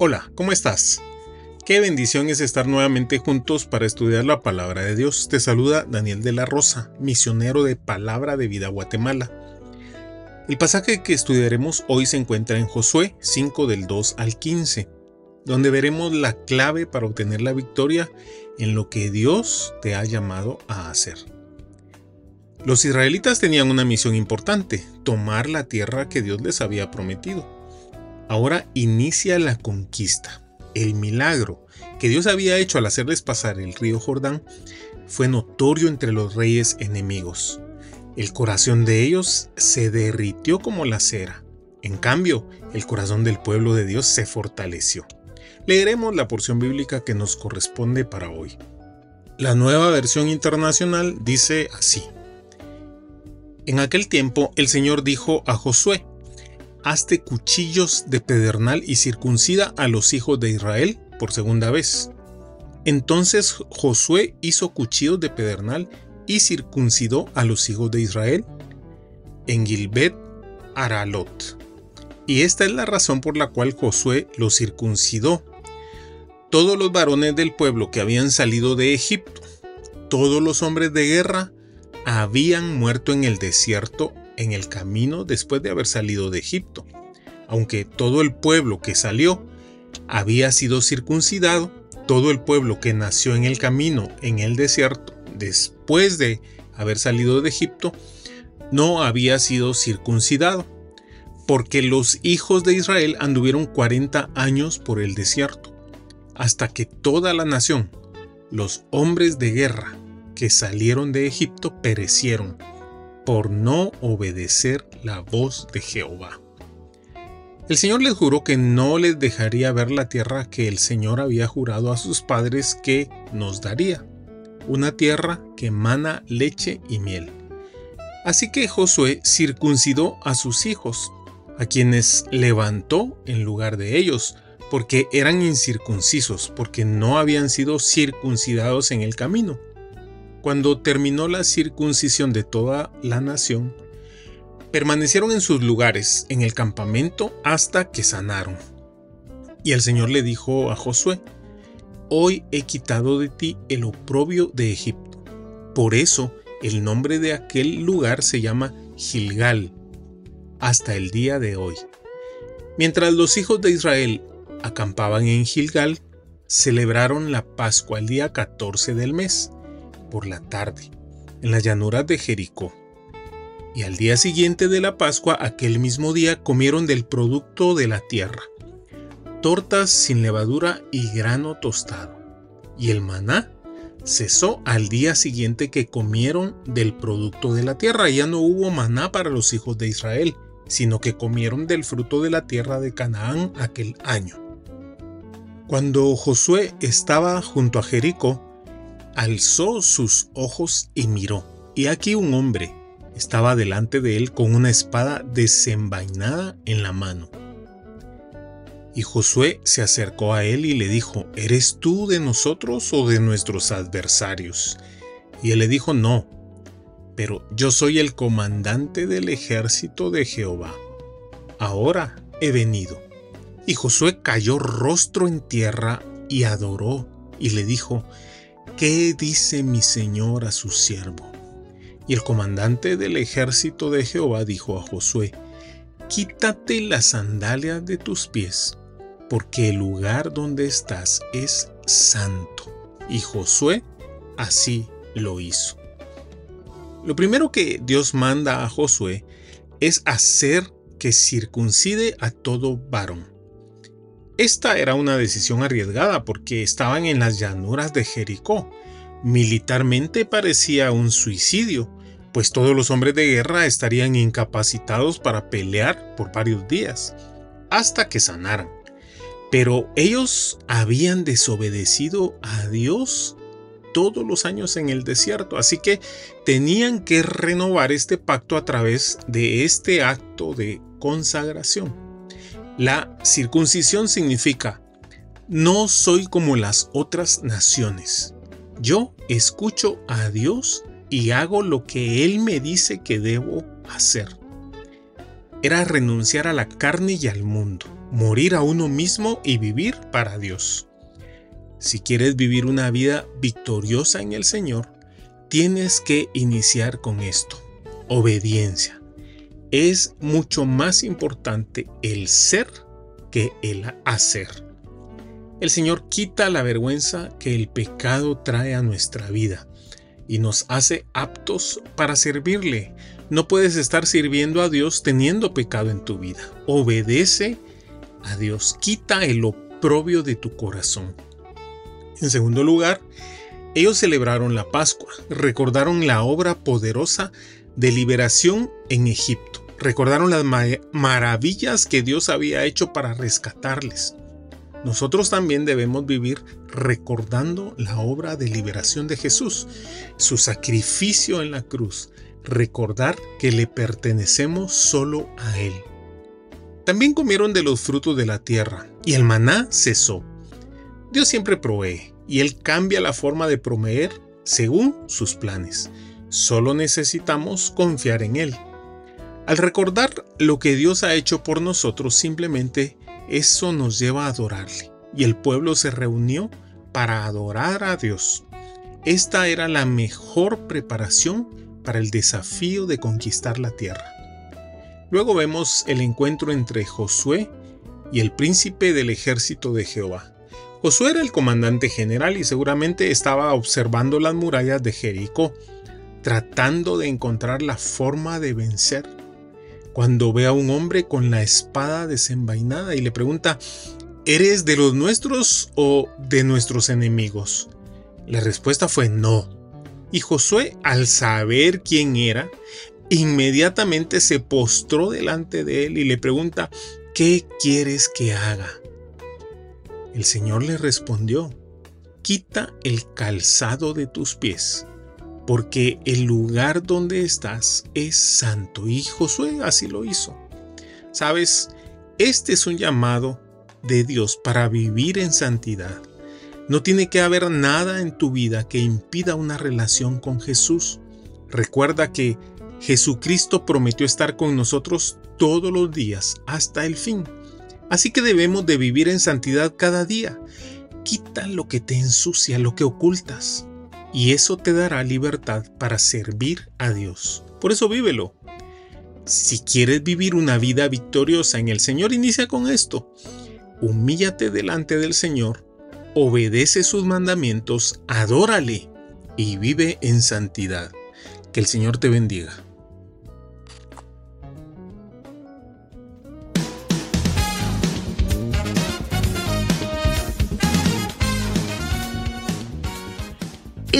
Hola, ¿cómo estás? Qué bendición es estar nuevamente juntos para estudiar la palabra de Dios. Te saluda Daniel de la Rosa, misionero de Palabra de Vida Guatemala. El pasaje que estudiaremos hoy se encuentra en Josué 5 del 2 al 15, donde veremos la clave para obtener la victoria en lo que Dios te ha llamado a hacer. Los israelitas tenían una misión importante, tomar la tierra que Dios les había prometido. Ahora inicia la conquista. El milagro que Dios había hecho al hacerles pasar el río Jordán fue notorio entre los reyes enemigos. El corazón de ellos se derritió como la cera. En cambio, el corazón del pueblo de Dios se fortaleció. Leeremos la porción bíblica que nos corresponde para hoy. La nueva versión internacional dice así. En aquel tiempo el Señor dijo a Josué, hazte cuchillos de pedernal y circuncida a los hijos de Israel por segunda vez. Entonces Josué hizo cuchillos de pedernal y circuncidó a los hijos de Israel en Gilbet Aralot. Y esta es la razón por la cual Josué los circuncidó. Todos los varones del pueblo que habían salido de Egipto, todos los hombres de guerra, habían muerto en el desierto en el camino después de haber salido de Egipto. Aunque todo el pueblo que salió había sido circuncidado, todo el pueblo que nació en el camino en el desierto después de haber salido de Egipto, no había sido circuncidado, porque los hijos de Israel anduvieron 40 años por el desierto, hasta que toda la nación, los hombres de guerra que salieron de Egipto, perecieron por no obedecer la voz de Jehová. El Señor les juró que no les dejaría ver la tierra que el Señor había jurado a sus padres que nos daría, una tierra que emana leche y miel. Así que Josué circuncidó a sus hijos, a quienes levantó en lugar de ellos, porque eran incircuncisos, porque no habían sido circuncidados en el camino. Cuando terminó la circuncisión de toda la nación, permanecieron en sus lugares en el campamento hasta que sanaron. Y el Señor le dijo a Josué, Hoy he quitado de ti el oprobio de Egipto. Por eso el nombre de aquel lugar se llama Gilgal, hasta el día de hoy. Mientras los hijos de Israel acampaban en Gilgal, celebraron la Pascua el día 14 del mes por la tarde, en las llanuras de Jericó. Y al día siguiente de la Pascua, aquel mismo día, comieron del producto de la tierra, tortas sin levadura y grano tostado. Y el maná cesó al día siguiente que comieron del producto de la tierra. Ya no hubo maná para los hijos de Israel, sino que comieron del fruto de la tierra de Canaán aquel año. Cuando Josué estaba junto a Jericó, alzó sus ojos y miró, y aquí un hombre estaba delante de él con una espada desenvainada en la mano. Y Josué se acercó a él y le dijo, ¿eres tú de nosotros o de nuestros adversarios? Y él le dijo, no, pero yo soy el comandante del ejército de Jehová. Ahora he venido. Y Josué cayó rostro en tierra y adoró, y le dijo, ¿qué dice mi señor a su siervo? Y el comandante del ejército de Jehová dijo a Josué, Quítate las sandalias de tus pies, porque el lugar donde estás es santo. Y Josué así lo hizo. Lo primero que Dios manda a Josué es hacer que circuncide a todo varón. Esta era una decisión arriesgada porque estaban en las llanuras de Jericó, Militarmente parecía un suicidio, pues todos los hombres de guerra estarían incapacitados para pelear por varios días, hasta que sanaran. Pero ellos habían desobedecido a Dios todos los años en el desierto, así que tenían que renovar este pacto a través de este acto de consagración. La circuncisión significa, no soy como las otras naciones. Yo escucho a Dios y hago lo que Él me dice que debo hacer. Era renunciar a la carne y al mundo, morir a uno mismo y vivir para Dios. Si quieres vivir una vida victoriosa en el Señor, tienes que iniciar con esto, obediencia. Es mucho más importante el ser que el hacer. El Señor quita la vergüenza que el pecado trae a nuestra vida y nos hace aptos para servirle. No puedes estar sirviendo a Dios teniendo pecado en tu vida. Obedece a Dios, quita el oprobio de tu corazón. En segundo lugar, ellos celebraron la Pascua, recordaron la obra poderosa de liberación en Egipto, recordaron las maravillas que Dios había hecho para rescatarles. Nosotros también debemos vivir recordando la obra de liberación de Jesús, su sacrificio en la cruz, recordar que le pertenecemos solo a Él. También comieron de los frutos de la tierra, y el maná cesó. Dios siempre provee, y Él cambia la forma de proveer según sus planes. Solo necesitamos confiar en Él. Al recordar lo que Dios ha hecho por nosotros, simplemente eso nos lleva a adorarle. Y el pueblo se reunió para adorar a Dios. Esta era la mejor preparación para el desafío de conquistar la tierra. Luego vemos el encuentro entre Josué y el príncipe del ejército de Jehová. Josué era el comandante general y seguramente estaba observando las murallas de Jericó, tratando de encontrar la forma de vencer cuando ve a un hombre con la espada desenvainada y le pregunta, ¿eres de los nuestros o de nuestros enemigos? La respuesta fue no. Y Josué, al saber quién era, inmediatamente se postró delante de él y le pregunta, ¿qué quieres que haga? El Señor le respondió, quita el calzado de tus pies porque el lugar donde estás es santo. Y Josué así lo hizo. Sabes, este es un llamado de Dios para vivir en santidad. No tiene que haber nada en tu vida que impida una relación con Jesús. Recuerda que Jesucristo prometió estar con nosotros todos los días hasta el fin. Así que debemos de vivir en santidad cada día. Quita lo que te ensucia, lo que ocultas y eso te dará libertad para servir a Dios. Por eso vívelo. Si quieres vivir una vida victoriosa en el Señor, inicia con esto. Humíllate delante del Señor, obedece sus mandamientos, adórale y vive en santidad. Que el Señor te bendiga.